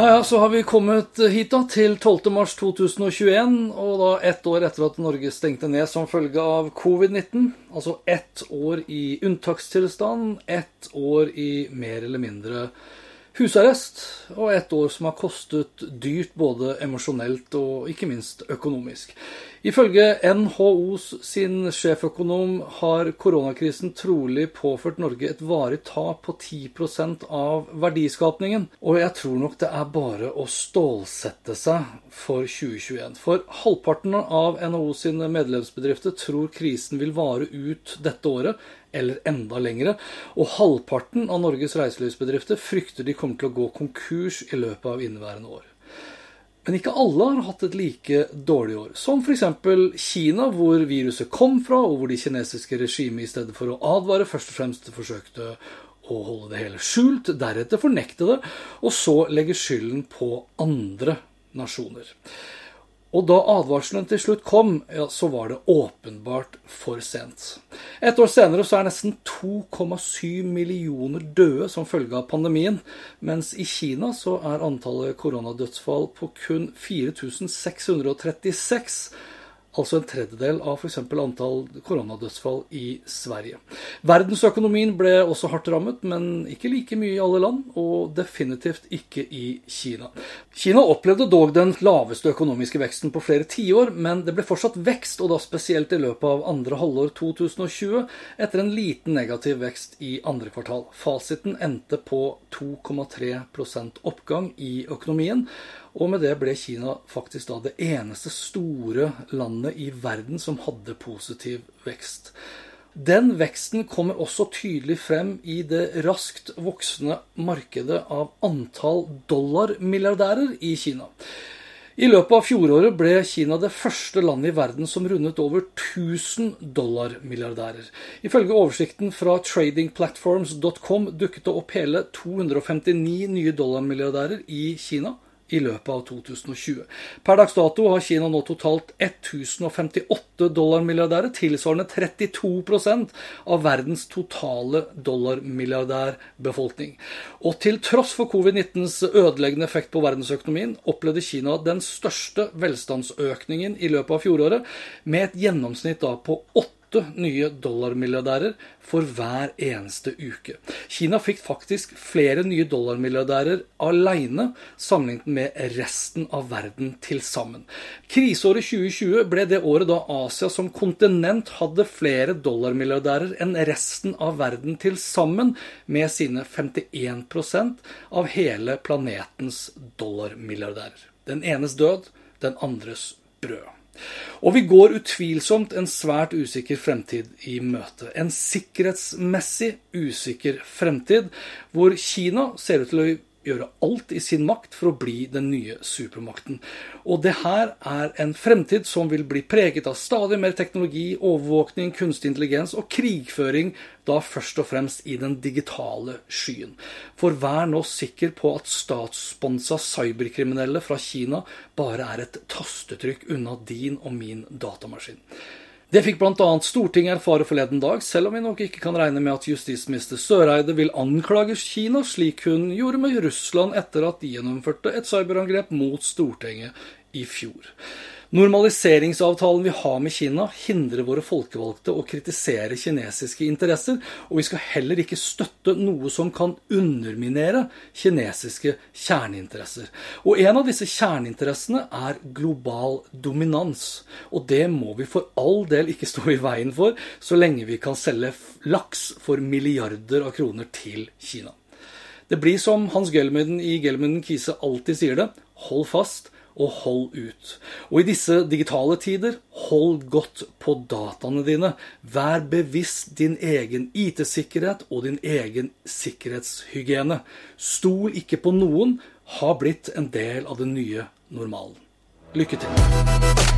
Ja, så har vi kommet hit da, til 12. mars 2021, og da ett år etter at Norge stengte ned som følge av covid-19. Altså ett år i unntakstilstand, ett år i mer eller mindre husarrest, og et år som har kostet dyrt både emosjonelt og ikke minst økonomisk. Ifølge NHOs sin sjeføkonom har koronakrisen trolig påført Norge et varig tap på 10% av verdiskapningen. Og jeg tror nok det er bare å stålsette seg for 2021. For halvparten av NHO sine medlemsbedrifter tror krisen vil vare ut dette året, eller enda lengre. Og halvparten av Norges reiselivsbedrifter frykter de kommer til å gå konkurs i løpet av inneværende år. Men ikke alle har hatt et like dårlig år. Som f.eks. Kina, hvor viruset kom fra, og hvor de kinesiske regimet i stedet for å advare, først og fremst forsøkte å holde det hele skjult, deretter fornekte det, og så legge skylden på andre nasjoner. Og da advarselen til slutt kom, ja, så var det åpenbart for sent. Et år senere så er nesten 2,7 millioner døde som følge av pandemien, mens i Kina så er antallet koronadødsfall på kun 4636 altså en tredjedel av f.eks. antall koronadødsfall i Sverige. Verdensøkonomien ble også hardt rammet, men ikke like mye i alle land, og definitivt ikke i Kina. Kina opplevde dog den laveste økonomiske veksten på flere tiår, men det ble fortsatt vekst, og da spesielt i løpet av andre halvår 2020, etter en liten negativ vekst i andre kvartal. Fasiten endte på 2,3% oppgang i økonomien. Og med det ble Kina faktisk da det eneste store landet i verden som hadde positiv vekst. Den veksten kommer også tydelig frem i det raskt voksende markedet av antall dollarmilliardærer i Kina. I løpet av fjoråret ble Kina det første landet i verden som rundet over 1000 dollarmilliardærer. Ifølge oversikten fra tradingplatforms.com dukket det opp hele 259 nye dollarmilliardærer i Kina i løpet av 2020. Per dags dato har Kina nå totalt 1058 dollarmilliardærer, tilsvarende 32% av verdens totale dollarmilliardærbefolkning. Og til tross for covid-19s ødeleggende effekt på verdensøkonomien, opplevde Kina den største velstandsøkningen i løpet av fjoråret, med et gjennomsnitt på 8 åtte nye dollarmilliardærer for hver eneste uke. Kina fikk faktisk flere nye dollarmilliardærer alene sammenlignet med resten av verden til sammen. Kriseåret 2020 ble det året da Asia som kontinent hadde flere dollarmilliardærer enn resten av verden til sammen, med sine 51% av hele planetens dollarmilliardærer. Den enes død, den andres brød. Og vi går utvilsomt en svært usikker fremtid i møte. En sikkerhetsmessig usikker fremtid, hvor Kina ser ut til å gjøre alt i sin makt for å bli den nye supermakten. Og det her er en fremtid som vil bli preget av stadig mer teknologi, overvåkning, kunstig intelligens og krigføring, da først og fremst i den digitale skyen. For vær nå sikker på at statssponsa cyberkriminelle fra Kina bare er et tastetrykk unna din og min datamaskin. Det fikk bl.a. Stortinget erfare forleden dag, selv om vi nok ikke kan regne med at justisminister Søreide vil anklage Kina, slik hun gjorde med Russland etter at de gjennomførte et cyberangrep mot Stortinget i fjor. Normaliseringsavtalen vi har med Kina, hindrer våre folkevalgte å kritisere kinesiske interesser, og vi skal heller ikke støtte noe som kan underminere kinesiske kjerneinteresser. Og en av disse kjerneinteressene er global dominans. Og det må vi for all del ikke stå i veien for, så lenge vi kan selge laks for milliarder av kroner til Kina. Det blir som Hans Gelmyden i Gelmyden Kise alltid sier det, hold fast og hold ut. Og i disse digitale tider, hold godt på dataene dine. Vær bevisst din egen IT-sikkerhet og din egen sikkerhetshygiene. Stol ikke på noen, har blitt en del av den nye normalen. Lykke til.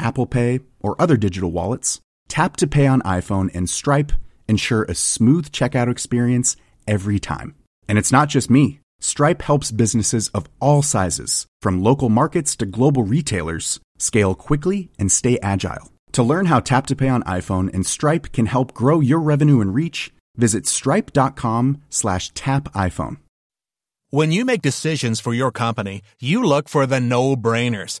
Apple Pay, or other digital wallets, Tap to Pay on iPhone and Stripe ensure a smooth checkout experience every time. And it's not just me. Stripe helps businesses of all sizes, from local markets to global retailers, scale quickly and stay agile. To learn how Tap to Pay on iPhone and Stripe can help grow your revenue and reach, visit stripe.com slash tap iPhone. When you make decisions for your company, you look for the no-brainers.